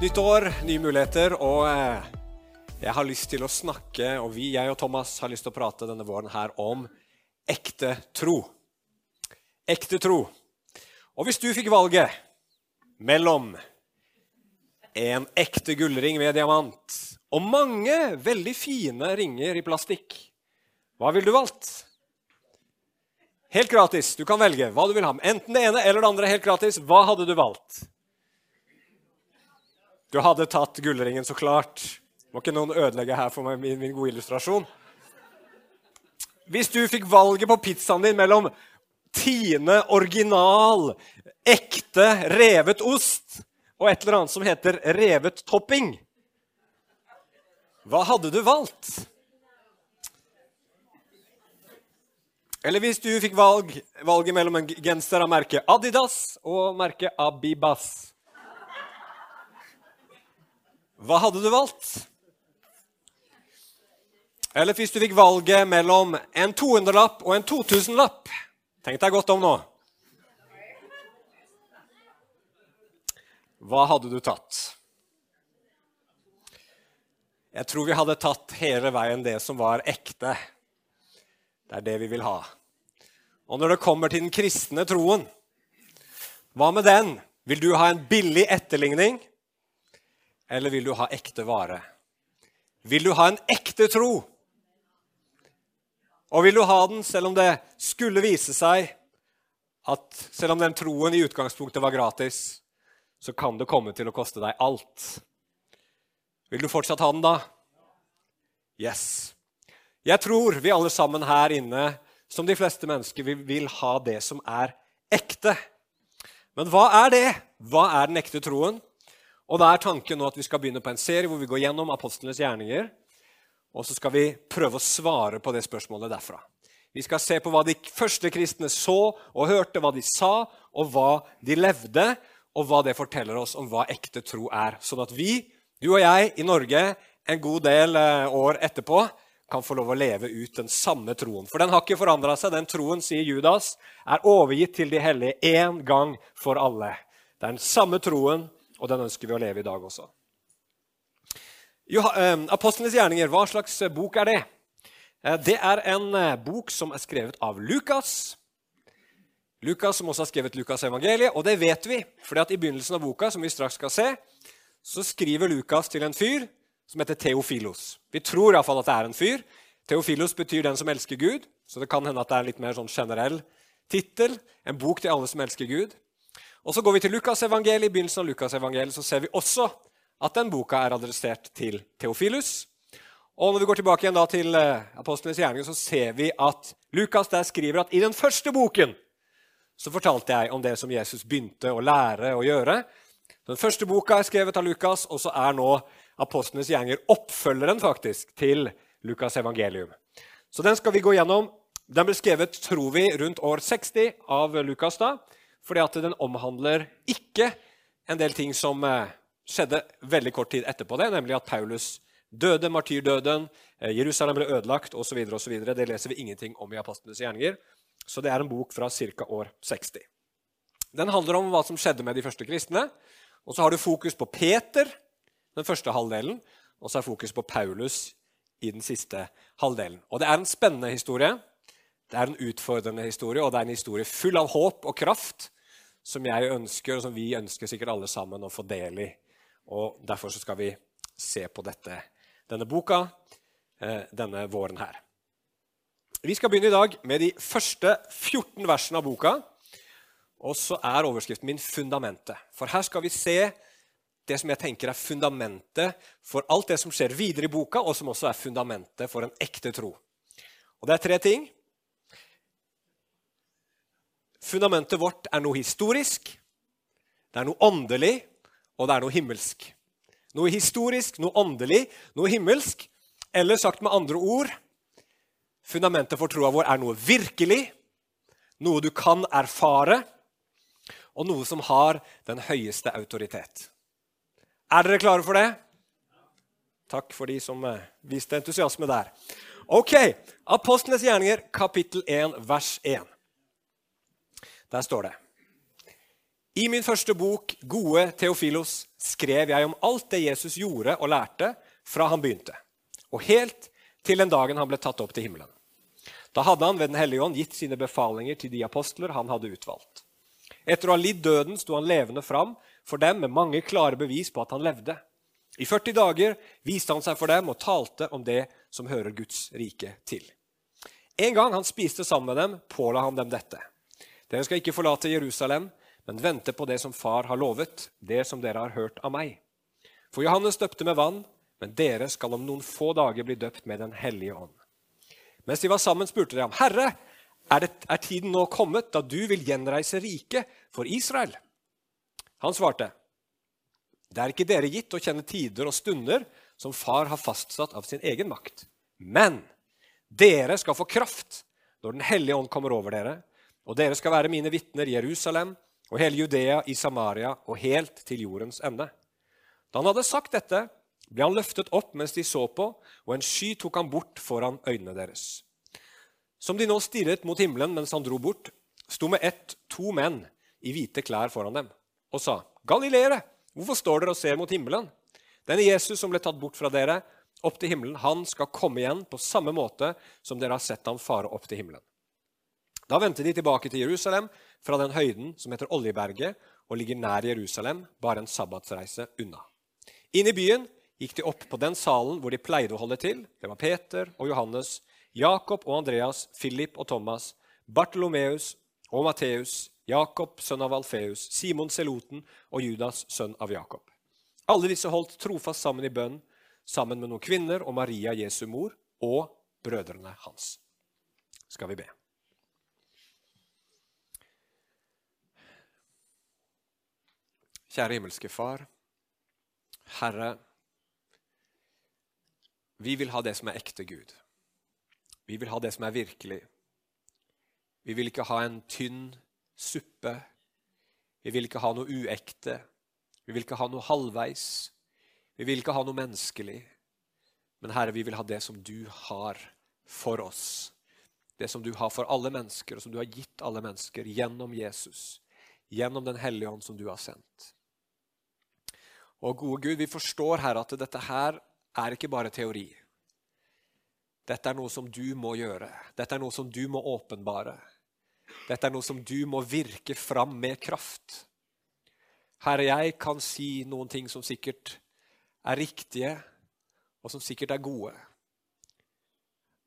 nytt år, nye muligheter, og eh, jeg har lyst til å snakke, og vi, jeg og Thomas har lyst til å prate denne våren her om ekte tro. Ekte tro. Og hvis du fikk valget mellom en ekte gullring med diamant og mange veldig fine ringer i plastikk, hva ville du valgt? Helt gratis. Du kan velge hva du vil ha. Enten det ene eller det andre. helt gratis. Hva hadde du valgt? Du hadde tatt gullringen, så klart. Må ikke noen ødelegge her for meg min, min gode illustrasjon. Hvis du fikk valget på pizzaen din mellom Tine original, ekte revet ost og et eller annet som heter revet topping, hva hadde du valgt? Eller hvis du fikk valg, valget mellom en genser av merket Adidas og merket Abibas hva hadde du valgt? Eller hvis du fikk valget mellom en 200-lapp og en 2000-lapp. Tenk deg godt om nå. Hva hadde du tatt? Jeg tror vi hadde tatt hele veien det som var ekte. Det er det vi vil ha. Og når det kommer til den kristne troen, hva med den? Vil du ha en billig etterligning, eller vil du ha ekte vare? Vil du ha en ekte tro? Og vil du ha den selv om det skulle vise seg at selv om den troen i utgangspunktet var gratis, så kan det komme til å koste deg alt. Vil du fortsatt ha den da? Yes. Jeg tror vi alle sammen her inne, som de fleste mennesker, vil ha det som er ekte. Men hva er det? Hva er den ekte troen? Og da er tanken nå at Vi skal begynne på en serie hvor vi går gjennom apostlenes gjerninger. Og så skal vi prøve å svare på det spørsmålet derfra. Vi skal se på hva de første kristne så og hørte, hva de sa, og hva de levde, og hva det forteller oss om hva ekte tro er. Sånn at vi, du og jeg, i Norge en god del eh, år etterpå kan få lov å leve ut den samme troen. For den har ikke forandra seg. Den troen, sier Judas, er overgitt til de hellige én gang for alle. Det er den samme troen og den ønsker vi å leve i dag også. Eh, Apostlenes gjerninger, hva slags eh, bok er det? Eh, det er en bok som er skrevet av Lukas. Lukas som også har skrevet Lukas' evangeliet, og det vet vi. for I begynnelsen av boka som vi straks skal se, så skriver Lukas til en fyr som heter Theofilos. Vi tror iallfall at det er en fyr. Theofilos betyr 'den som elsker Gud', så det kan hende at det er en litt mer sånn generell tittel. En bok til alle som elsker Gud. Og Så går vi til Lukasevangeliet. I begynnelsen av Lukasevangeliet så ser vi også at den boka er adressert til Theofilus. Og når vi går tilbake igjen da til eh, Apostlenes gjerninger, så ser vi at Lukas der skriver at i den første boken så fortalte jeg om det som Jesus begynte å lære å gjøre. Den første boka er skrevet av Lukas, og så er nå Apostlenes gjerninger oppfølgeren faktisk til Lukas' evangelium. Så den skal vi gå gjennom. Den ble skrevet, tror vi, rundt år 60 av Lukas. da, fordi at den omhandler ikke en del ting som eh, skjedde veldig kort tid etterpå det, nemlig at Paulus døde, martyrdøden, eh, Jerusalem ble ødelagt osv. Det leser vi ingenting om i Apostlenes gjerninger. Så det er en bok fra ca. år 60. Den handler om hva som skjedde med de første kristne. Og så har du fokus på Peter, den første halvdelen, og så er fokus på Paulus i den siste halvdelen. Og det er en spennende historie. Det er en utfordrende historie, og det er en historie full av håp og kraft som jeg ønsker, og som vi ønsker sikkert alle sammen å få del i. Og Derfor skal vi se på dette, denne boka eh, denne våren her. Vi skal begynne i dag med de første 14 versene av boka. Og så er overskriften min 'Fundamentet'. For her skal vi se det som jeg tenker er fundamentet for alt det som skjer videre i boka, og som også er fundamentet for en ekte tro. Og Det er tre ting. Fundamentet vårt er noe historisk, det er noe åndelig, og det er noe himmelsk. Noe historisk, noe åndelig, noe himmelsk. Eller sagt med andre ord fundamentet for troa vår er noe virkelig, noe du kan erfare, og noe som har den høyeste autoritet. Er dere klare for det? Takk for de som eh, viste entusiasme der. Ok, Apostlenes gjerninger, kapittel 1, vers 1. Der står det I min første bok, Gode Theofilos, skrev jeg om alt det Jesus gjorde og lærte fra han begynte, og helt til den dagen han ble tatt opp til himmelen. Da hadde han ved Den hellige ånd gitt sine befalinger til de apostler han hadde utvalgt. Etter å ha lidd døden sto han levende fram for dem med mange klare bevis på at han levde. I 40 dager viste han seg for dem og talte om det som hører Guds rike til. En gang han spiste sammen med dem, påla han dem dette. Dere skal ikke forlate Jerusalem, men vente på det som Far har lovet, det som dere har hørt av meg. For Johannes døpte med vann, men dere skal om noen få dager bli døpt med Den hellige ånd. Mens de var sammen, spurte de ham, Herre, er, det, er tiden nå kommet da du vil gjenreise riket for Israel? Han svarte, det er ikke dere gitt å kjenne tider og stunder som far har fastsatt av sin egen makt. Men dere skal få kraft når Den hellige ånd kommer over dere, og dere skal være mine vitner i Jerusalem og hele Judea, i Samaria og helt til jordens ende. Da han hadde sagt dette, ble han løftet opp mens de så på, og en sky tok han bort foran øynene deres. Som de nå stirret mot himmelen mens han dro bort, sto med ett to menn i hvite klær foran dem og sa, 'Galileere, hvorfor står dere og ser mot himmelen?' Denne Jesus som ble tatt bort fra dere, opp til himmelen, han skal komme igjen på samme måte som dere har sett ham fare opp til himmelen. Da vendte de tilbake til Jerusalem fra den høyden som heter Oljeberget, og ligger nær Jerusalem, bare en sabbatsreise unna. Inn i byen gikk de opp på den salen hvor de pleide å holde til. Det var Peter og Johannes, Jakob og Andreas, Philip og Thomas, Bartolomeus og Matteus, Jakob, sønn av Alfeus, Simon Seloten og Judas, sønn av Jakob. Alle disse holdt trofast sammen i bønn, sammen med noen kvinner og Maria, Jesu mor, og brødrene hans. Skal vi be. Kjære himmelske Far. Herre, vi vil ha det som er ekte Gud. Vi vil ha det som er virkelig. Vi vil ikke ha en tynn suppe. Vi vil ikke ha noe uekte. Vi vil ikke ha noe halvveis. Vi vil ikke ha noe menneskelig. Men Herre, vi vil ha det som du har for oss. Det som du har for alle mennesker, og som du har gitt alle mennesker gjennom Jesus. Gjennom Den hellige ånd som du har sendt. Og gode Gud, vi forstår her at dette her er ikke bare teori. Dette er noe som du må gjøre. Dette er noe som du må åpenbare. Dette er noe som du må virke fram med kraft. Herre, jeg kan si noen ting som sikkert er riktige, og som sikkert er gode.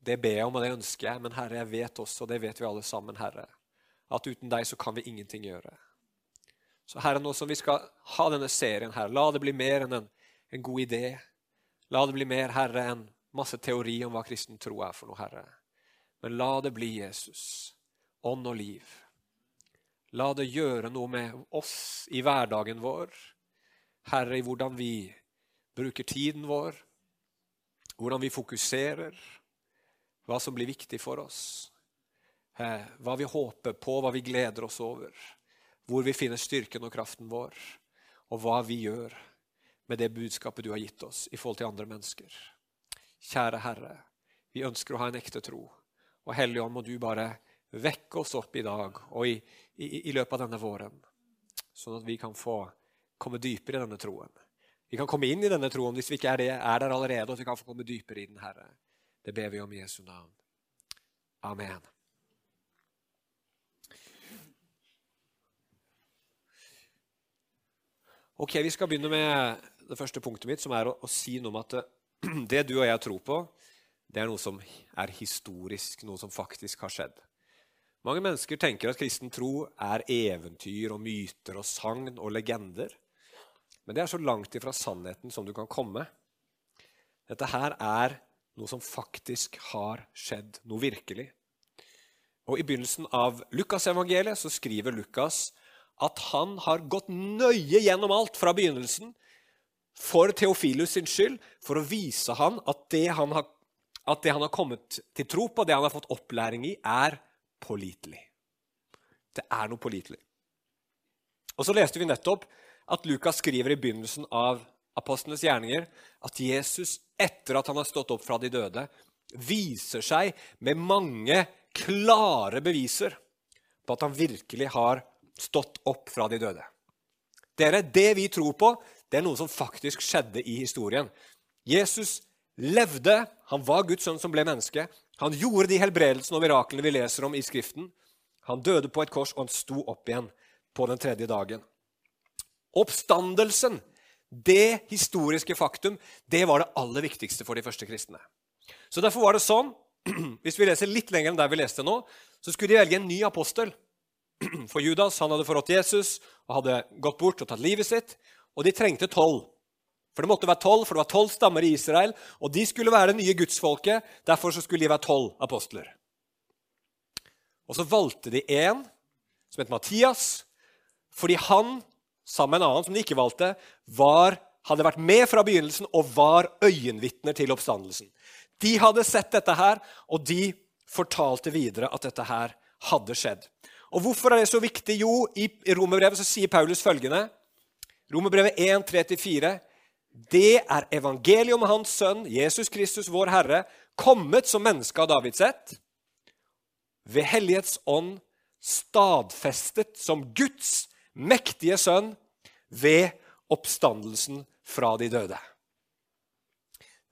Det ber jeg om, og det ønsker jeg, men Herre, jeg vet også, og det vet vi alle sammen, Herre, at uten deg så kan vi ingenting gjøre. Så Herre, nå som vi skal ha denne serien her, la det bli mer enn en, en god idé. La det bli mer, Herre, enn masse teori om hva kristen tro er for noe, Herre. Men la det bli Jesus, ånd og liv. La det gjøre noe med oss i hverdagen vår. Herre, i hvordan vi bruker tiden vår, hvordan vi fokuserer, hva som blir viktig for oss. Hva vi håper på, hva vi gleder oss over. Hvor vi finner styrken og kraften vår, og hva vi gjør med det budskapet du har gitt oss i forhold til andre mennesker. Kjære Herre, vi ønsker å ha en ekte tro. Og Hellige Ånd, må du bare vekke oss opp i dag og i, i, i, løpet av denne våren, sånn at vi kan få komme dypere i denne troen. Vi kan komme inn i denne troen hvis vi ikke er, det, er der allerede, og at vi kan få komme dypere i den, Herre. Det ber vi om i Jesu navn. Amen. Ok, Vi skal begynne med det første punktet mitt, som er å, å si noe om at det, du og jeg tror på, det er noe som er historisk, noe som faktisk har skjedd. Mange mennesker tenker at kristen tro er eventyr og myter og sagn og legender. Men det er så langt ifra sannheten som du kan komme. Dette her er noe som faktisk har skjedd, noe virkelig. Og I begynnelsen av Lukasevangeliet skriver Lukas at han har gått nøye gjennom alt fra begynnelsen for Theofilus sin skyld, for å vise han at det han har, at det han har kommet til tro på, det han har fått opplæring i, er pålitelig. Det er noe pålitelig. Og så leste vi nettopp at Lukas skriver i begynnelsen av apostlenes gjerninger at Jesus, etter at han har stått opp fra de døde, viser seg med mange klare beviser på at han virkelig har stått opp fra de døde. Dere, Det vi tror på, det er noe som faktisk skjedde i historien. Jesus levde, han var Guds sønn som ble menneske. Han gjorde de helbredelsene og miraklene vi leser om i Skriften. Han døde på et kors, og han sto opp igjen på den tredje dagen. Oppstandelsen, det historiske faktum, det var det aller viktigste for de første kristne. Så Derfor var det sånn, hvis vi leser litt lenger enn der vi leste nå, så skulle de velge en ny apostel. For Judas han hadde forrådt Jesus og hadde gått bort og tatt livet sitt. Og de trengte tolv. For det måtte være tolv, for det var tolv stammer i Israel, og de skulle være det nye gudsfolket. Derfor skulle de være tolv apostler. Og så valgte de én som het Mattias, fordi han, sammen med en annen som de ikke valgte, var, hadde vært med fra begynnelsen og var øyenvitner til oppstandelsen. De hadde sett dette her, og de fortalte videre at dette her hadde skjedd. Og Hvorfor er det så viktig? Jo, i Romerbrevet så sier Paulus følgende Romerbrevet 1, 3-4. Det er evangeliet om Hans Sønn, Jesus Kristus, vår Herre, kommet som menneske av Davids ett, ved Hellighets ånd stadfestet som Guds mektige sønn ved oppstandelsen fra de døde.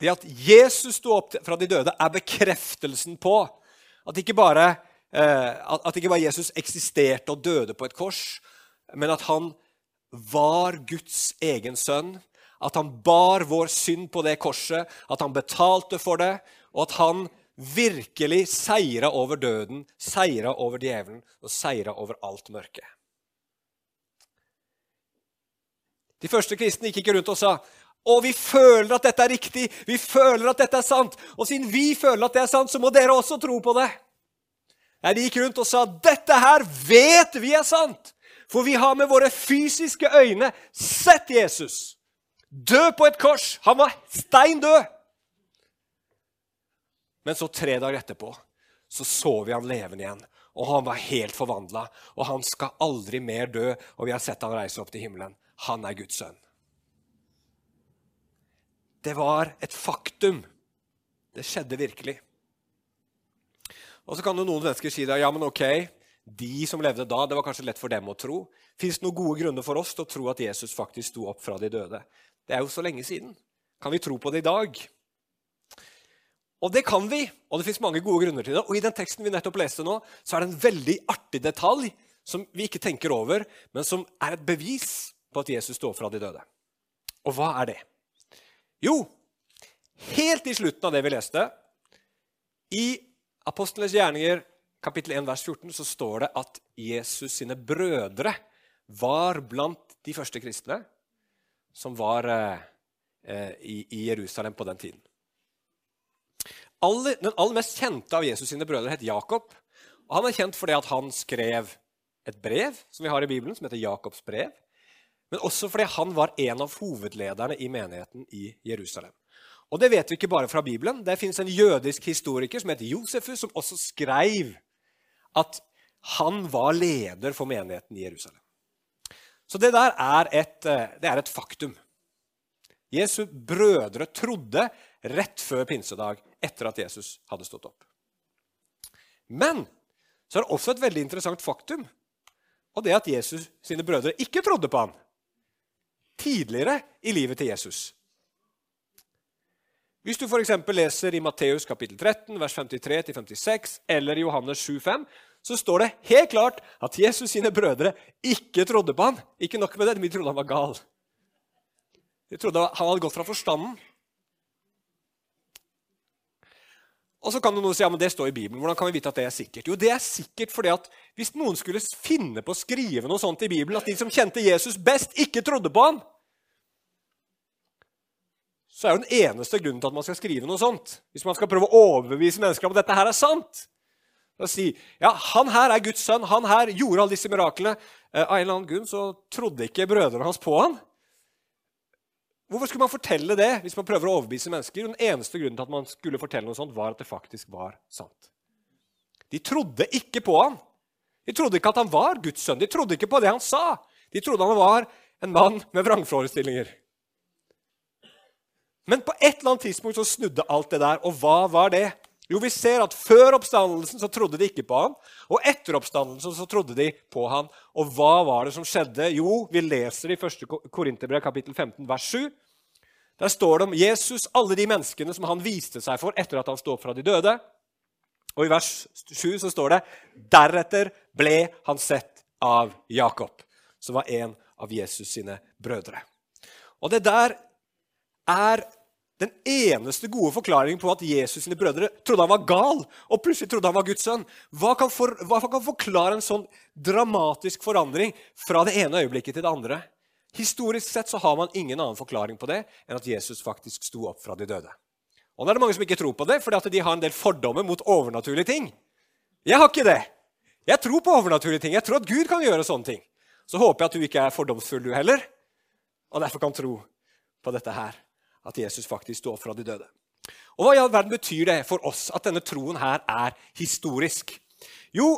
Det at Jesus sto opp fra de døde, er bekreftelsen på at ikke bare, at ikke bare Jesus eksisterte og døde på et kors, men at han var Guds egen sønn. At han bar vår synd på det korset, at han betalte for det, og at han virkelig seira over døden, seira over djevelen og seira over alt mørke. De første kristne gikk ikke rundt og sa og vi føler at dette er riktig, vi føler at dette er sant. Og siden vi føler at det er sant, så må dere også tro på det. Nei, De gikk rundt og sa dette her vet vi er sant. For vi har med våre fysiske øyne sett Jesus dø på et kors. Han var stein død. Men så tre dager etterpå så så vi han levende igjen. Og han var helt forvandla. Og han skal aldri mer dø. Og vi har sett han reise opp til himmelen. Han er Guds sønn. Det var et faktum. Det skjedde virkelig. Og Så kan jo noen mennesker si da, ja, men ok, de som levde da, det var kanskje lett for dem å tro. Fins det noen gode grunner for oss til å tro at Jesus faktisk sto opp fra de døde? Det er jo så lenge siden. Kan vi tro på det i dag? Og det kan vi, og det fins mange gode grunner til det. Og i den teksten vi nettopp leste nå, så er det en veldig artig detalj som vi ikke tenker over, men som er et bevis på at Jesus står fra de døde. Og hva er det? Jo, helt i slutten av det vi leste, i Apostlenes gjerninger kapittel 1 vers 14, så står det at Jesus sine brødre var blant de første kristne som var eh, eh i, i Jerusalem på den tiden aller, den aller mest kjente av Jesus sine brødre het Jakob. Og Han er kjent fordi at han skrev et brev som vi har i Bibelen, som heter Jakobs brev. Men også fordi han var en av hovedlederne i menigheten i Jerusalem. Og Det vet vi ikke bare fra Bibelen. Det fins en jødisk historiker som heter Josefus, som også skrev at han var leder for menigheten i Jerusalem. Så det der er et, eh, er et faktum. Jesu brødre trodde rett før pinsedag, etter at Jesus hadde stått opp. Men så er det også et veldig interessant faktum, og det at Jesus sine brødre ikke trodde på ham tidligere i livet til Jesus. Hvis du f.eks. leser i Matteus kapittel 13, vers 53-56, eller i Johannes 7,5, så står det helt klart at Jesus sine brødre ikke trodde på ham. Ikke nok med det, de trodde han var gal. De trodde han hadde gått fra forstanden. Og så kan noen noe si ja, men det står i Bibelen. Hvordan kan vi vite at det er sikkert? Jo, det er sikkert fordi at Hvis noen skulle finne på å skrive noe sånt i Bibelen, at de som kjente Jesus best, ikke trodde på ham, så er jo den eneste grunnen til at man skal skrive noe sånt, hvis man skal prøve å overbevise mennesker om at dette her er sant å si ja, han her er Guds sønn, han her gjorde alle disse miraklene. Eh, av en eller annen grunn så trodde ikke brødrene hans på han. Hvorfor skulle man fortelle det hvis man prøver å overbevise mennesker? Den eneste grunnen til at man skulle fortelle noe sånt, var at det faktisk var sant. De trodde ikke på han. De trodde ikke at han var Guds sønn. De trodde ikke på det han sa. De trodde han var en mann med vrangforestillinger. Men på et eller annet tidspunkt så snudde alt det der. Og hva var det? Jo, vi ser at før oppstandelsen så trodde de ikke på han, og etter oppstandelsen så trodde de på han. Og hva var det som skjedde? Jo, vi leser i 1. Korinterbrev kapittel 15 vers 7. Der står det om Jesus, alle de menneskene som han viste seg for etter at han sto opp fra de døde. Og i vers 7 så står det deretter ble han sett av Jakob, som var en av Jesus sine brødre. Og det der er den eneste gode forklaringen på at Jesus sine brødre trodde han var gal og plutselig trodde han var Guds sønn. Hva kan, for, hva kan forklare en sånn dramatisk forandring fra det ene øyeblikket til det andre? Historisk sett så har man ingen annen forklaring på det enn at Jesus faktisk sto opp fra de døde. Og nå er det mange som ikke tror på det, fordi at de har en del fordommer mot overnaturlige ting. Jeg har ikke det. Jeg tror på overnaturlige ting. Jeg tror at Gud kan gjøre sånne ting. Så håper jeg at du ikke er fordomsfull, du heller, og derfor kan tro på dette her at Jesus faktisk står fra de døde. Og Hva i all verden betyr det for oss at denne troen her er historisk? Jo,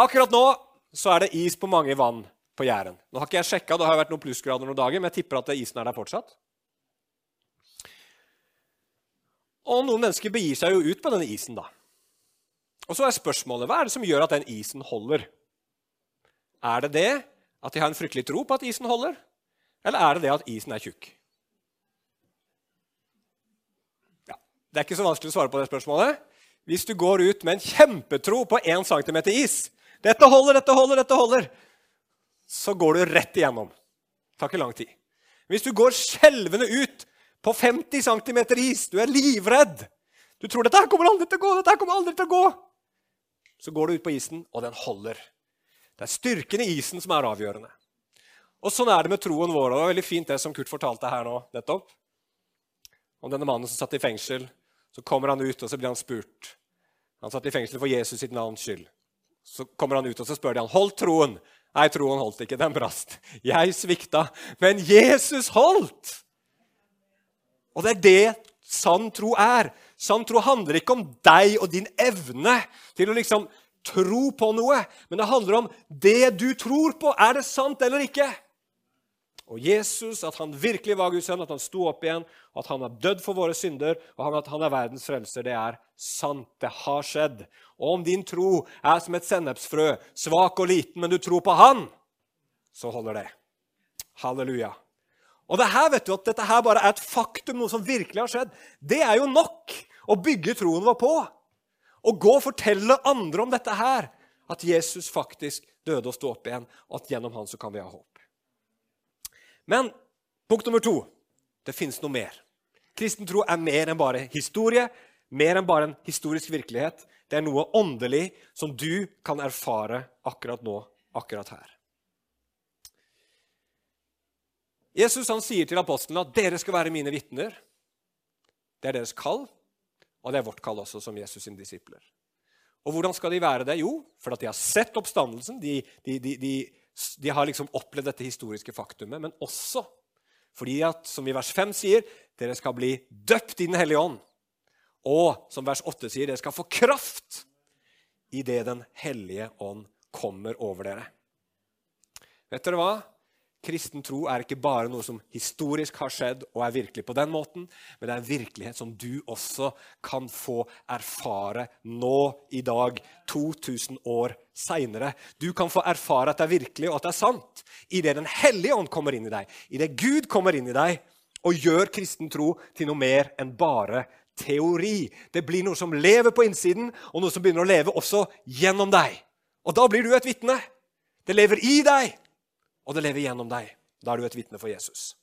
akkurat nå så er det is på mange vann på Jæren. Nå har ikke jeg sjekka, det har vært noen plussgrader noen dager, men jeg tipper at isen er der fortsatt. Og noen mennesker begir seg jo ut på denne isen, da. Og så er spørsmålet hva er det som gjør at den isen holder? Er det det at de har en fryktelig tro på at isen holder, eller er det det at isen er tjukk? Det er ikke så vanskelig å svare på det spørsmålet. Hvis du går ut med en kjempetro på 1 cm is dette holder, dette holder, dette holder, så går du rett igjennom. Det tar ikke lang tid. Hvis du går skjelvende ut på 50 cm is, du er livredd Du tror dette kommer aldri til å gå, dette kommer aldri til å gå. Så går du ut på isen, og den holder. Det er styrken i isen som er avgjørende. Og Sånn er det med troen vår. Det var veldig fint det som Kurt fortalte her nå nettopp. Om denne mannen som satt i fengsel så kommer han ut, og så blir han spurt. Han satt i fengsel for Jesus sitt navns skyld. Så kommer han ut, og så spør de han, holdt troen. Nei, troen holdt ikke. Den brast. Jeg svikta. Men Jesus holdt! Og det er det sann tro er. Sann tro handler ikke om deg og din evne til å liksom tro på noe, men det handler om det du tror på. Er det sant eller ikke? Og Jesus, at han virkelig var Guds sønn, at han sto opp igjen, at han har dødd for våre synder, og at han er verdens frelser, det er sant. Det har skjedd. Og om din tro er som et sennepsfrø, svak og liten, men du tror på Han, så holder det. Halleluja. Og det her, vet du, At dette her bare er et faktum, noe som virkelig har skjedd, det er jo nok å bygge troen vår på. Å gå og fortelle andre om dette her. At Jesus faktisk døde og sto opp igjen, og at gjennom han så kan vi ha håp. Men punkt nummer to det fins noe mer. Kristen tro er mer enn bare historie, mer enn bare en historisk virkelighet. Det er noe åndelig som du kan erfare akkurat nå, akkurat her. Jesus han sier til apostlene at dere skal være mine vitner. Det er deres kall, og det er vårt kall også som Jesus' sine disipler. Og hvordan skal de være det? Jo, fordi de har sett oppstandelsen. De, de, de, de de har liksom opplevd dette historiske faktumet, men også fordi at, som i vers 5 sier, dere skal bli døpt i Den hellige ånd. Og som vers 8 sier, dere skal få kraft idet Den hellige ånd kommer over dere. Vet dere hva? Kristen tro er ikke bare noe som historisk har skjedd og er virkelig på den måten, men det er en virkelighet som du også kan få erfare nå i dag, 2000 år seinere. Du kan få erfare at det er virkelig og at det er sant idet Den hellige ånd kommer inn i deg, idet Gud kommer inn i deg og gjør kristen tro til noe mer enn bare teori. Det blir noe som lever på innsiden, og noe som begynner å leve også gjennom deg. Og da blir du et vitne. Det lever i deg og det lever gjennom deg. Da er du et vitne for Jesus.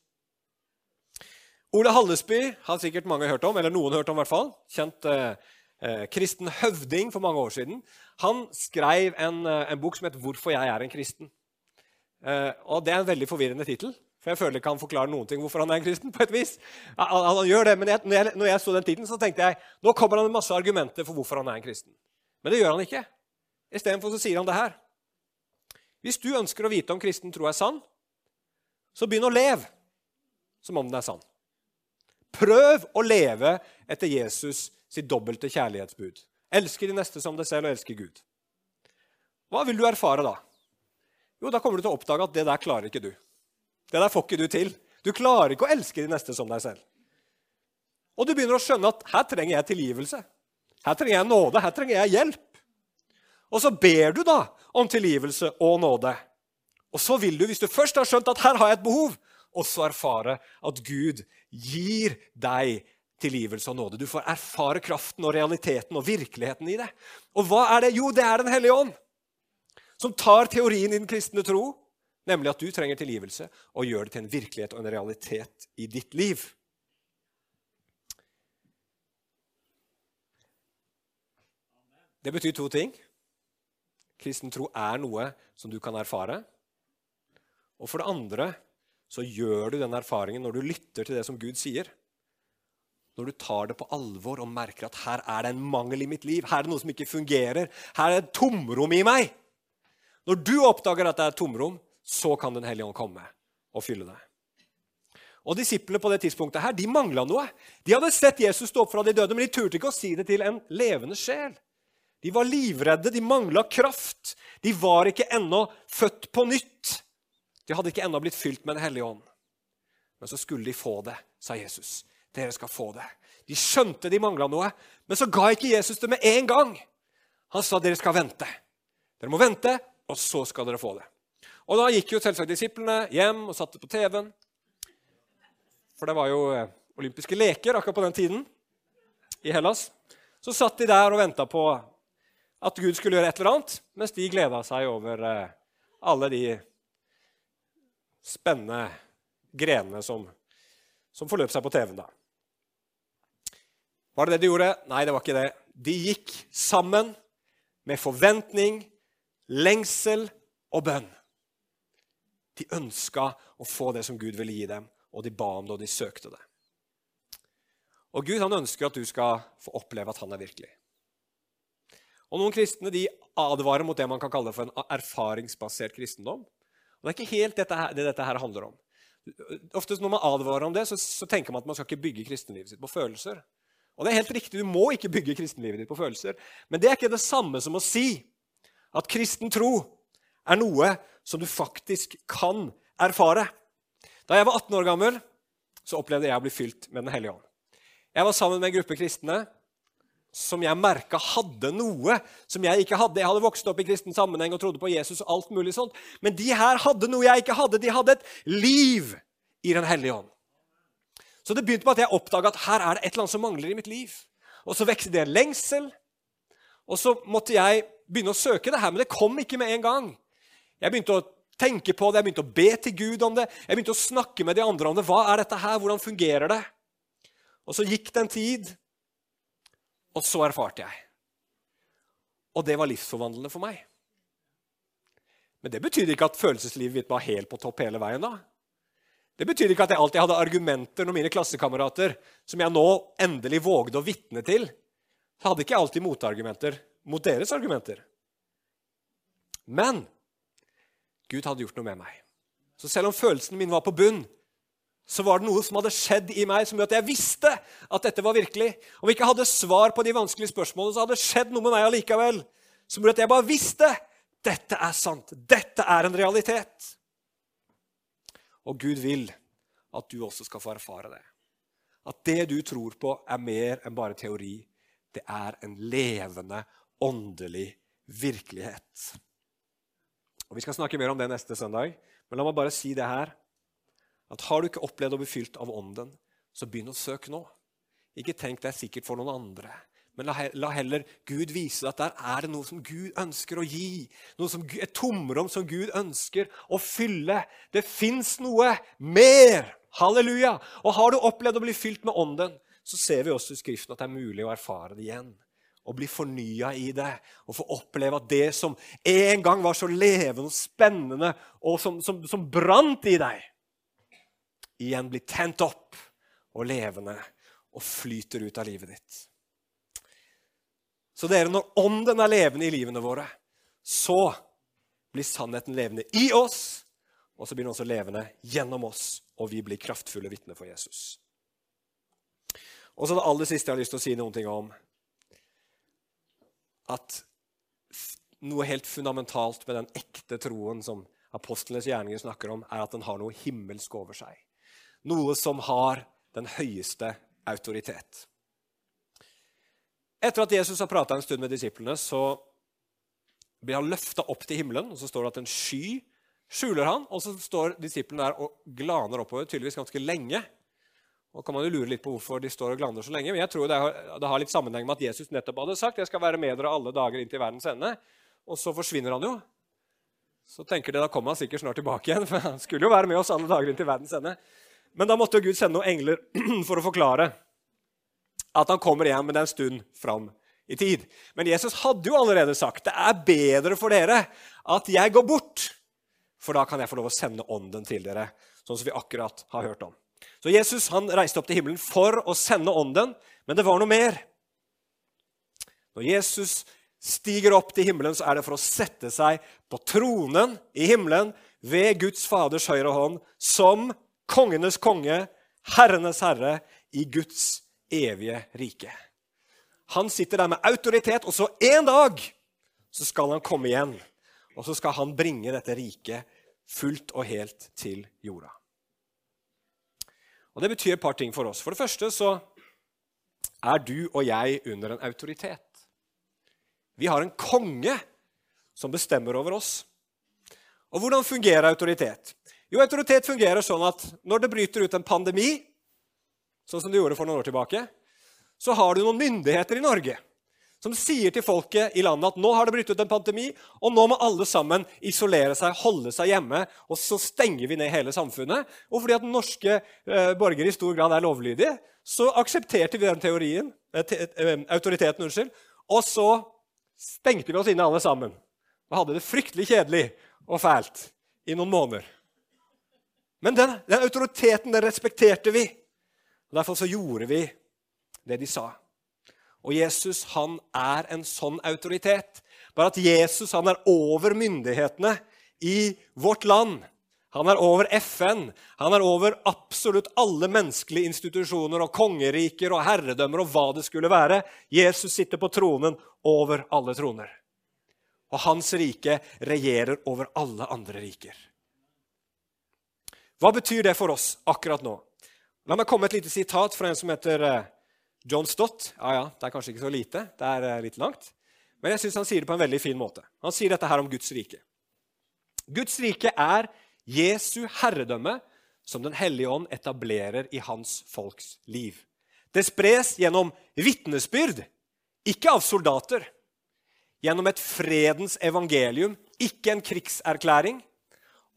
Ole Hallesby har sikkert mange hørt om, eller noen hørt om i hvert fall. Kjent eh, eh, kristen høvding for mange år siden. Han skrev en, eh, en, bok som het 'Hvorfor jeg er en kristen'. Eh, og Det er en veldig forvirrende tittel. For jeg føler ikke han forklarer noen ting hvorfor han er en kristen. på et vis. Han, han gjør det, Men jeg, når, jeg, når jeg så den tittelen, tenkte jeg nå kommer han med masse argumenter for hvorfor han er en kristen. Men det gjør han ikke. Istedenfor sier han det her. Hvis du ønsker å vite om kristen tro er sann, så begynn å leve som om den er sann. Prøv å leve etter Jesus sitt dobbelte kjærlighetsbud. Elsker de neste som deg selv og elsker Gud. Hva vil du erfare da? Jo, Da kommer du til å oppdage at det der klarer ikke du. Det der får ikke du til. Du klarer ikke å elske de neste som deg selv. Og du begynner å skjønne at her trenger jeg tilgivelse. Her trenger jeg nåde. Her trenger jeg hjelp. Og så ber du da om tilgivelse og nåde. Og så vil du, hvis du først har skjønt at her har jeg et behov, også erfare at Gud gir deg tilgivelse og nåde. Du får erfare kraften og realiteten og virkeligheten i det. Og hva er det? Jo, det er Den hellige ånd, som tar teorien i den kristne tro, nemlig at du trenger tilgivelse, og gjør det til en virkelighet og en realitet i ditt liv. Det betyr to ting. Kristen tro er noe som du kan erfare. Og for det andre så gjør du den erfaringen når du lytter til det som Gud sier. Når du tar det på alvor og merker at her er det en mangel i mitt liv, her er det noe som ikke fungerer, her er det et tomrom i meg. Når du oppdager at det er et tomrom, så kan Den hellige ånd komme og fylle deg. Og Disiplene på det tidspunktet her, de mangla noe. De hadde sett Jesus stå opp fra de døde, men de turte ikke å si det til en levende sjel. De var livredde, de mangla kraft. De var ikke ennå født på nytt. De hadde ikke ennå blitt fylt med Den hellige ånd. Men så skulle de få det, sa Jesus. Dere skal få det. De skjønte de mangla noe, men så ga ikke Jesus det med en gang. Han sa dere skal vente. Dere må vente, og så skal dere få det. Og Da gikk jo selvsagt disiplene hjem og satte på TV-en. For det var jo eh, olympiske leker akkurat på den tiden i Hellas. Så satt de der og venta på at Gud skulle gjøre et eller annet, mens de gleda seg over eh, alle de spennende grenene som, som forløp seg på TV-en da. Var det det de gjorde? Nei, det var ikke det. De gikk sammen med forventning, lengsel og bønn. De ønska å få det som Gud ville gi dem, og de ba om det, og de søkte det. Og Gud han ønsker at du skal få oppleve at han er virkelig. Og Noen kristne de advarer mot det man kan kalle for en erfaringsbasert kristendom. Og Det er ikke helt dette her, det dette her handler om. Oftest Når man advarer om det, så, så, tenker man at man skal ikke bygge kristenlivet sitt på følelser. Og det er helt riktig, Du må ikke bygge kristenlivet ditt på følelser. Men det er ikke det samme som å si at kristen tro er noe som du faktisk kan erfare. Da jeg var 18 år gammel, så opplevde jeg å bli fylt med Den hellige ånd. Jeg var sammen med en gruppe kristne som jeg merka hadde noe som jeg ikke hadde. Jeg hadde vokst opp i kristen sammenheng og trodde på Jesus og alt mulig sånt. Men de her hadde noe jeg ikke hadde. De hadde et liv i Den hellige ånd. Så det begynte med at jeg oppdaga at her er det et eller annet som mangler i mitt liv. Og så vekste det en lengsel. Og så måtte jeg begynne å søke det her, men det kom ikke med en gang. Jeg begynte å tenke på det, jeg begynte å be til Gud om det, jeg begynte å snakke med de andre om det. Hva er dette her? Hvordan fungerer det? Og så gikk det en tid, og så erfarte jeg. Og det var livsforvandlende for meg. Men det betydde ikke at følelseslivet mitt var helt på topp hele veien. da. Det betydde ikke at jeg alltid hadde argumenter når mine klassekamerater, som jeg nå endelig vågde å vitne til, hadde ikke alltid motargumenter mot deres argumenter. Men Gud hadde gjort noe med meg. Så selv om følelsene mine var på bunn, så var det noe som hadde skjedd i meg som gjorde at jeg visste at dette var virkelig. Om vi ikke hadde svar på de vanskelige spørsmålene, så hadde det skjedd noe med meg allikevel. Som gjorde at jeg bare visste dette er sant. Dette er en realitet. Og Gud vil at du også skal få erfare det. At det du tror på, er mer enn bare teori. Det er en levende, åndelig virkelighet. Og Vi skal snakke mer om det neste søndag, men la meg bare si det her. At Har du ikke opplevd å bli fylt av Ånden, så begynn å søke nå. Ikke tenk det er sikkert for noen andre. Men la, heller Gud vise deg at der er det noe som Gud ønsker å gi. Noe som, et tomrom som Gud ønsker å fylle. Det fins noe mer! Halleluja! Og har du opplevd å bli fylt med Ånden, så ser vi også i Skriften at det er mulig å erfare det igjen og bli fornya i det. Og få oppleve at det som en gang var så levende og spennende, og som, som, som brant i deg, igjen blir tent opp og levende og flyter ut av livet ditt. Så dere, når Ånden er levende i livene våre, så blir sannheten levende i oss, og så blir den også levende gjennom oss, og vi blir kraftfulle vitner for Jesus. Og så Det aller siste jeg har lyst til å si noen ting om, at noe helt fundamentalt med den ekte troen som apostlenes gjerninger snakker om, er at den har noe himmelsk over seg. Noe som har den høyeste autoritet. Etter at Jesus har prata en stund med disiplene, så blir han løfta opp til himmelen. og Så står det at en sky skjuler han, og så står disiplene der og glaner oppover tydeligvis ganske lenge. Og kan man jo lure litt på hvorfor de står og glaner så lenge, men jeg tror det har, litt sammenheng med at Jesus nettopp hadde sagt jeg skal være med dere alle dager inntil verdens ende. Og så forsvinner han jo. Så tenker de, da kommer han sikkert snart tilbake igjen, for han skulle jo være med oss alle dager inntil verdens ende. Men da måtte Gud sende noen engler for å forklare at han kommer igjen, men det er stund fram i tid. Men Jesus hadde jo allerede sagt det er bedre for dere at jeg går bort, for da kan jeg få lov å sende ånden til dere, sånn som vi akkurat har hørt om. Så Jesus han reiste opp til himmelen for å sende ånden, men det var noe mer. Når Jesus stiger opp til himmelen, så er det for å sette seg på tronen i himmelen ved Guds Faders høyre hånd som kongenes konge, herrenes herre, i Guds evige rike. Han sitter der med autoritet, og så en dag så skal han komme igjen. Og så skal han bringe dette riket fullt og helt til jorda. Og Det betyr et par ting for oss. For det første så er du og jeg under en autoritet. Vi har en konge som bestemmer over oss. Og hvordan fungerer autoritet? Jo, autoritet fungerer sånn at når det bryter ut en pandemi, sånn som det gjorde for noen år tilbake, så har du noen myndigheter i Norge som sier til folket i landet at nå har det blitt ut en pandemi, og nå må alle sammen isolere seg, holde seg hjemme, og så stenger vi ned hele samfunnet. Og fordi at norske eh, borgere i stor grad er lovlydige, så aksepterte vi den teorien, eh, te, eh, autoriteten, unnskyld, og så stengte vi oss inne alle sammen og hadde det fryktelig kjedelig og fælt i noen måneder. Men den, den autoriteten den respekterte vi. og Derfor så gjorde vi det de sa. Og Jesus han er en sånn autoritet. Bare at Jesus han er over myndighetene i vårt land. Han er over FN, han er over absolutt alle menneskelige institusjoner og kongeriker og herredømmer og hva det skulle være. Jesus sitter på tronen over alle troner. Og hans rike regjerer over alle andre riker. Hva betyr det for oss akkurat nå? La meg komme et lite sitat fra en som heter eh, John Stott ja, ja, det er kanskje ikke så lite, det er eh, litt langt. Men jeg syns han sier det på en veldig fin måte. Han sier dette her om Guds rike. Guds rike er Jesu herredømme som Den hellige ånd etablerer i hans folks liv. Det spres gjennom vitnesbyrd, ikke av soldater. Gjennom et fredens evangelium, ikke en krigserklæring.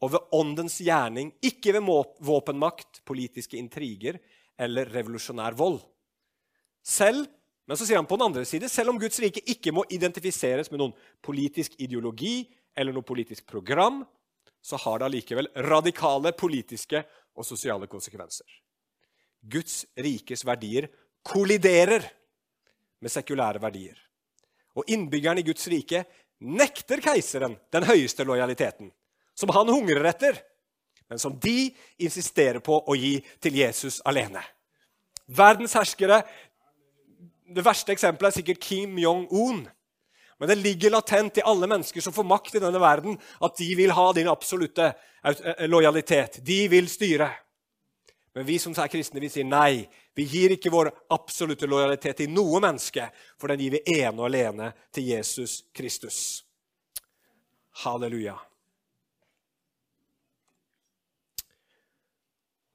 Og ved åndens gjerning, ikke ved våpenmakt, politiske intriger eller revolusjonær vold. Selv, men så sier han på den andre side, selv om Guds rike ikke må identifiseres med noen politisk ideologi eller noe politisk program, så har det allikevel radikale politiske og sosiale konsekvenser. Guds rikes verdier kolliderer med sekulære verdier. Og innbyggerne i Guds rike nekter keiseren den høyeste lojaliteten, som han hungrer etter, men som de insisterer på å gi til Jesus alene. Verdens herskere det verste eksempelet er sikkert Kim Jong-un. Men det ligger latent i alle mennesker som får makt i denne verden, at de vil ha din absolutte eh, lojalitet. De vil styre. Men vi som er kristne, vi sier nei. Vi gir ikke vår absolutte lojalitet til noe menneske, for den gir vi ene og alene til Jesus Kristus. Halleluja.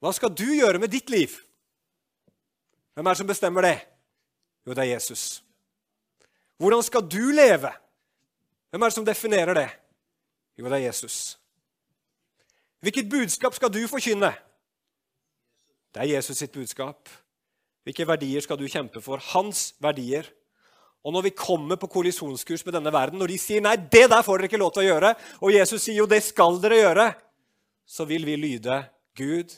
Hva skal du gjøre med ditt liv? Hvem er det som bestemmer det? Jo, det er Jesus. Hvordan skal du leve? Hvem er det som definerer det? Jo, det er Jesus. Hvilket budskap skal du forkynne? Det er Jesus sitt budskap. Hvilke verdier skal du kjempe for? Hans verdier. Og når vi kommer på kollisjonskurs med denne verden, når de sier 'nei, det der får dere ikke lov til å gjøre', og Jesus sier 'jo, det skal dere gjøre', så vil vi lyde Gud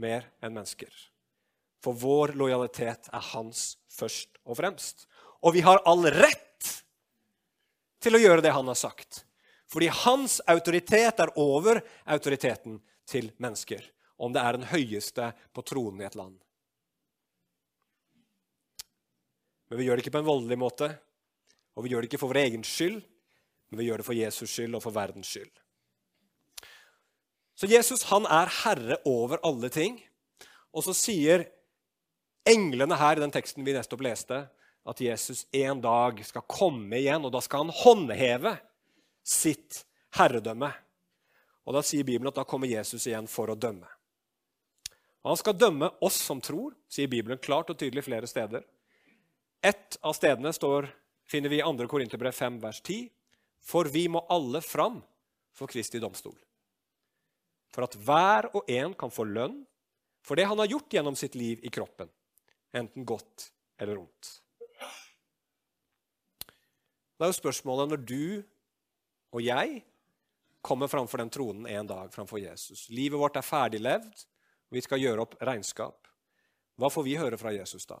mer enn mennesker. For vår lojalitet er hans først og fremst. Og vi har all rett til å gjøre det han har sagt. Fordi hans autoritet er over autoriteten til mennesker. Om det er den høyeste på tronen i et land. Men vi gjør det ikke på en voldelig måte, og vi gjør det ikke for vår egen skyld, men vi gjør det for Jesus skyld og for verdens skyld. Så Jesus han er herre over alle ting. Og så sier englene her i den teksten vi nettopp leste, at Jesus en dag skal komme igjen, og da skal han håndheve sitt herredømme. Og Da sier Bibelen at da kommer Jesus igjen for å dømme. Og Han skal dømme oss som tror, sier Bibelen klart og tydelig flere steder. Ett av stedene står, finner vi i 2. Korinterbrev 5, vers 10. For vi må alle fram for Kristi domstol. For at hver og en kan få lønn for det han har gjort gjennom sitt liv i kroppen, enten godt eller ondt. Det er jo spørsmålet når du og jeg kommer framfor den tronen en dag framfor Jesus. Livet vårt er ferdiglevd, og vi skal gjøre opp regnskap. Hva får vi høre fra Jesus da?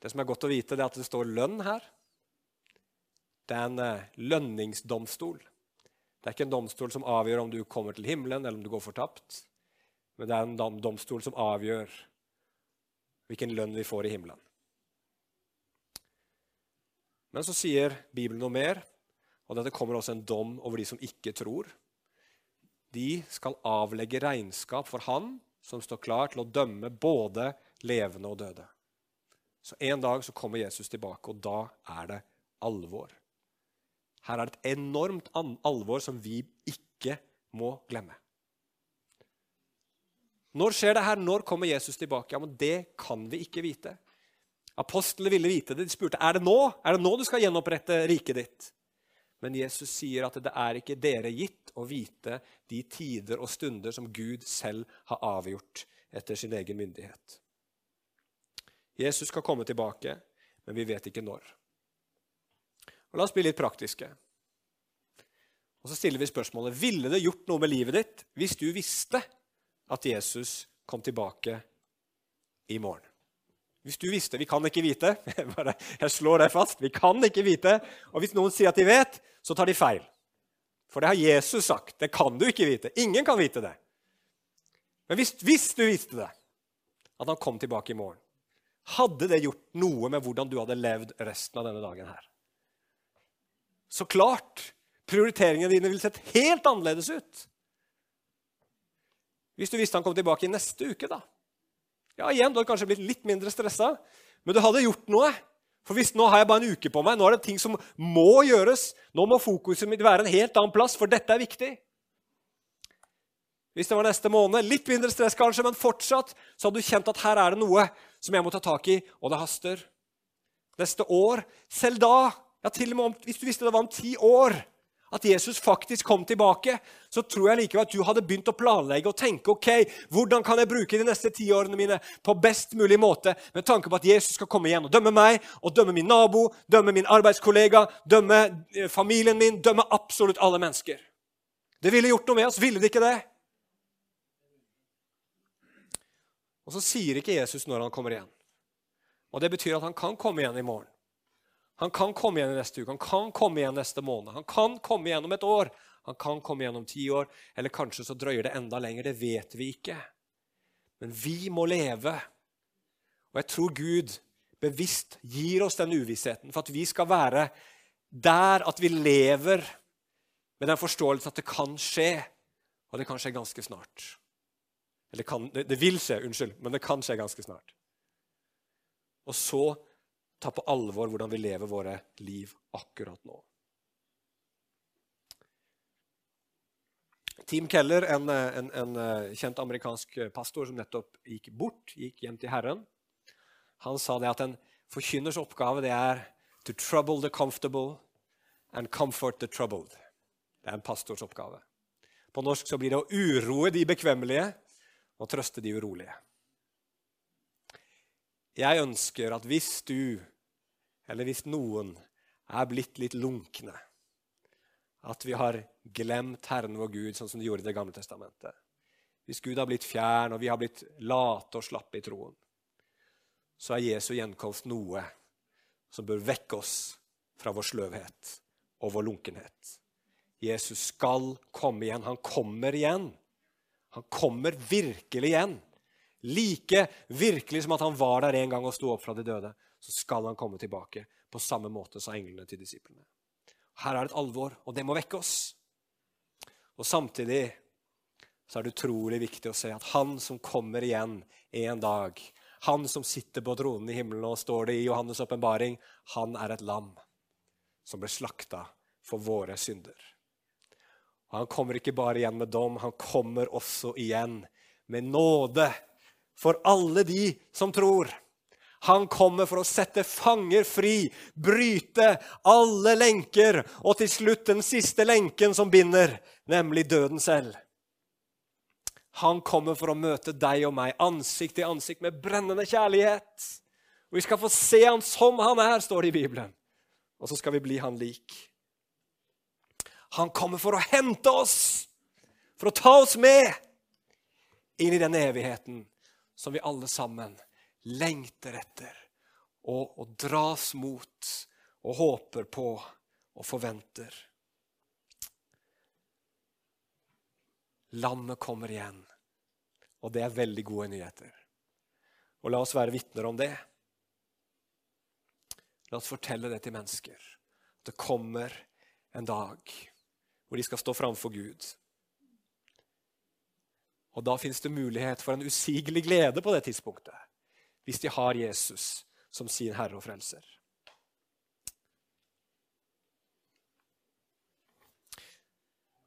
Det som er godt å vite, det er at det står lønn her. Det er en eh, lønningsdomstol. Det er ikke en domstol som avgjør om du kommer til himmelen eller om du går fortapt. Men det er en domstol som avgjør hvilken lønn vi får i himmelen. Men så sier Bibelen noe mer, og dette kommer også en dom over de som ikke tror. De skal avlegge regnskap for Han som står klar til å dømme både levende og døde. Så En dag så kommer Jesus tilbake, og da er det alvor. Her er det et enormt alvor som vi ikke må glemme. Når skjer det her? Når kommer Jesus tilbake? Ja, men Det kan vi ikke vite. Apostlene ville vite det. De spurte er det nå Er det nå du skal gjenopprette riket ditt. Men Jesus sier at det er ikke dere gitt å vite de tider og stunder som Gud selv har avgjort etter sin egen myndighet. Jesus skal komme tilbake, men vi vet ikke når. Og La oss bli litt praktiske. Og Så stiller vi spørsmålet ville det gjort noe med livet ditt hvis du visste at Jesus kom tilbake i morgen. Hvis du visste Vi kan ikke vite. Jeg slår deg fast. Vi kan ikke vite. Og hvis noen sier at de vet, så tar de feil. For det har Jesus sagt. Det kan du ikke vite. Ingen kan vite det. Men hvis, hvis du visste det, at han kom tilbake i morgen, hadde det gjort noe med hvordan du hadde levd resten av denne dagen her? Så klart! Prioriteringene dine ville sett helt annerledes ut. Hvis du visste han kom tilbake i neste uke, da. Ja, igjen, Du hadde kanskje blitt litt mindre stressa, men du hadde gjort noe. For hvis nå har jeg bare en uke på meg, nå er det ting som må gjøres. Nå må fokuset mitt være en helt annen plass, for dette er viktig. Hvis det var neste måned, litt mindre stress kanskje, men fortsatt så hadde du kjent at her er det noe som jeg må ta tak i, og det haster. Neste år, selv da, ja til og med om, hvis du visste det var om ti år, at Jesus faktisk kom tilbake, så tror jeg likevel at du hadde begynt å planlegge og tenke ok, hvordan kan jeg bruke de neste ti årene mine på best mulig måte med tanke på at Jesus skal komme igjen og dømme meg, og dømme min nabo, dømme min arbeidskollega, dømme eh, familien min, dømme absolutt alle mennesker. Det ville gjort noe med oss, ville det ikke det? Og så sier ikke Jesus når han kommer igjen. Og Det betyr at han kan komme igjen i morgen. Han kan komme igjen neste uke, han kan komme igjen neste måned, han kan komme igjen om et år, han kan komme igjen om ti år, eller kanskje så drøyer det enda lenger. Det vet vi ikke. Men vi må leve. Og jeg tror Gud bevisst gir oss den uvissheten for at vi skal være der at vi lever med den forståelsen at det kan skje, og det kan skje ganske snart. Eller kan, det, det vil skje, unnskyld, men det kan skje ganske snart. Og så ta på alvor hvordan vi lever våre liv akkurat nå. Team Keller, en, en, en, eh, kjent amerikansk pastor som nettopp gikk bort, gikk hjem til Herren, han sa det at en forkynners oppgave det er to trouble the comfortable and comfort the troubled. Det er en pastors oppgave. På norsk så blir det å uroe de bekvemmelige og trøste de urolige. Jeg ønsker at hvis du, eller hvis noen, er blitt litt lunkne At vi har glemt Herren vår Gud sånn som de gjorde i Det gamle testamentet. Hvis Gud har blitt fjern, og vi har blitt late og slappe i troen, så er Jesu gjenkomst noe som bør vekke oss fra vår sløvhet og vår lunkenhet. Jesus skal komme igjen. Han kommer igjen. Han kommer virkelig igjen. Like virkelig som at han var der en gang og sto opp fra de døde, så skal han komme tilbake på samme måte, sa englene til disiplene. Her er det et alvor, og det må vekke oss. Og Samtidig så er det utrolig viktig å se at han som kommer igjen en dag, Han som sitter på tronen i himmelen, og står det i Johannes' åpenbaring, han er et lam som ble slakta for våre synder. Og Han kommer ikke bare igjen med dom, han kommer også igjen med nåde for alle de som tror. Han kommer for å sette fanger fri, bryte alle lenker, og til slutt den siste lenken som binder, nemlig døden selv. Han kommer for å møte deg og meg ansikt til ansikt med brennende kjærlighet. Og Vi skal få se han som han er, står det i Bibelen. Og så skal vi bli han lik. Han kommer for å hente oss, for å ta oss med inn i den evigheten som vi alle sammen lengter etter og, og dras mot og håper på og forventer. Lammet kommer igjen, og det er veldig gode nyheter. Og la oss være vitner om det. La oss fortelle det til mennesker. Det kommer en dag hvor de skal stå framfor Gud. Og da fins det mulighet for en usigelig glede på det tidspunktet hvis de har Jesus som sin herre og frelser.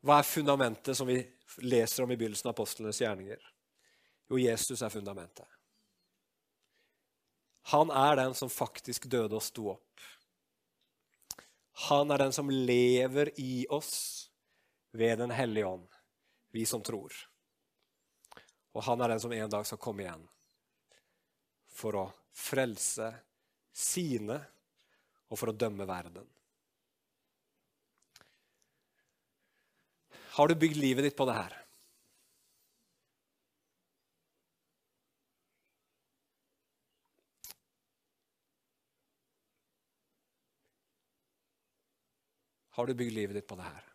Hva er fundamentet som vi leser om i begynnelsen av apostlenes gjerninger? Jo, Jesus er fundamentet. Han er den som faktisk døde og sto opp. Han er den som lever i oss ved Den hellige ånd, vi som tror. Og han er den som en dag skal komme igjen for å frelse sine og for å dømme verden. Har du bygd livet ditt på det her? Har du bygd livet ditt på det her?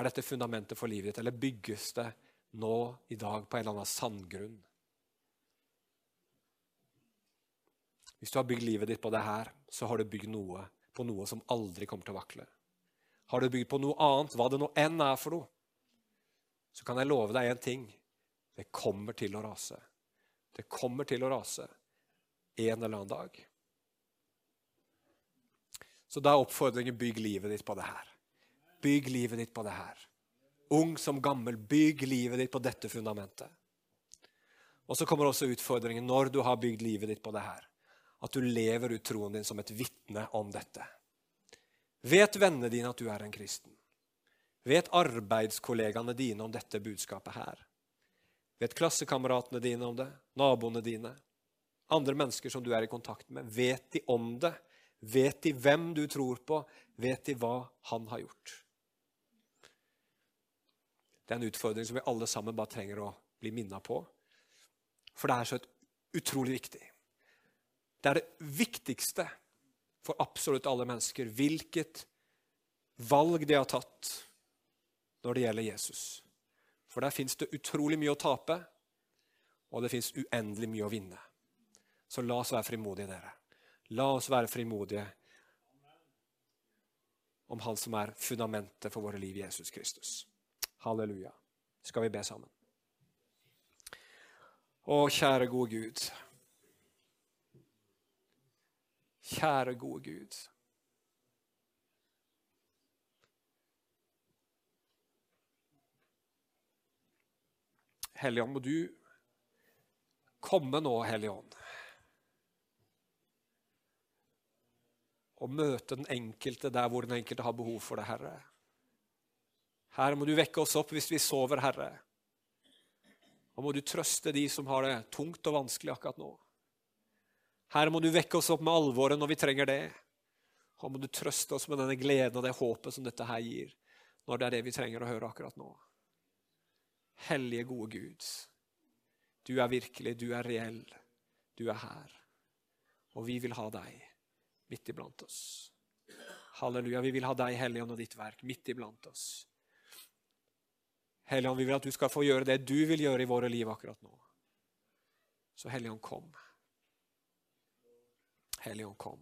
Er dette fundamentet for livet ditt, eller bygges det nå i dag på en eller annen sandgrunn? Hvis du har bygd livet ditt på det her, så har du bygd noe på noe som aldri kommer til å vakle. Har du bygd på noe annet, hva det nå enn er for noe, så kan jeg love deg én ting. Det kommer til å rase. Det kommer til å rase en eller annen dag. Så da er oppfordringen bygg livet ditt på det her. Bygg livet ditt på det her. Ung som gammel, bygg livet ditt på dette fundamentet. Og så kommer også utfordringen når du har bygd livet ditt på det her at du lever ut troen din som et vitne om dette. Vet vennene dine at du er en kristen? Vet arbeidskollegaene dine om dette budskapet her? Vet klassekameratene dine om det? Naboene dine? Andre mennesker som du er i kontakt med? Vet de om det? Vet de hvem du tror på? Vet de hva han har gjort? Det er en utfordring som vi alle sammen bare trenger å bli minna på. For det er så utrolig viktig. Det er det viktigste for absolutt alle mennesker. Hvilket valg de har tatt når det gjelder Jesus. For der fins det utrolig mye å tape, og det fins uendelig mye å vinne. Så la oss være frimodige, dere. La oss være frimodige om Han som er fundamentet for våre liv, Jesus Kristus. Halleluja. Skal vi be sammen? Å, kjære gode Gud. Kjære, gode Gud. Helligånd, må du komme nå, Helligånd, Og møte den enkelte der hvor den enkelte har behov for det, Herre. Her må du vekke oss opp hvis vi sover, Herre. Og må du trøste de som har det tungt og vanskelig akkurat nå. Her må du vekke oss opp med alvoret når vi trenger det. Og må du trøste oss med denne gleden og det håpet som dette her gir, når det er det vi trenger å høre akkurat nå. Hellige, gode Gud. Du er virkelig, du er reell, du er her. Og vi vil ha deg midt iblant oss. Halleluja, vi vil ha deg, Helligånd, og ditt verk midt iblant oss. Helligånd, vi vil at du skal få gjøre det du vil gjøre i våre liv akkurat nå. Så Helligånd, kom. Helligånd, kom.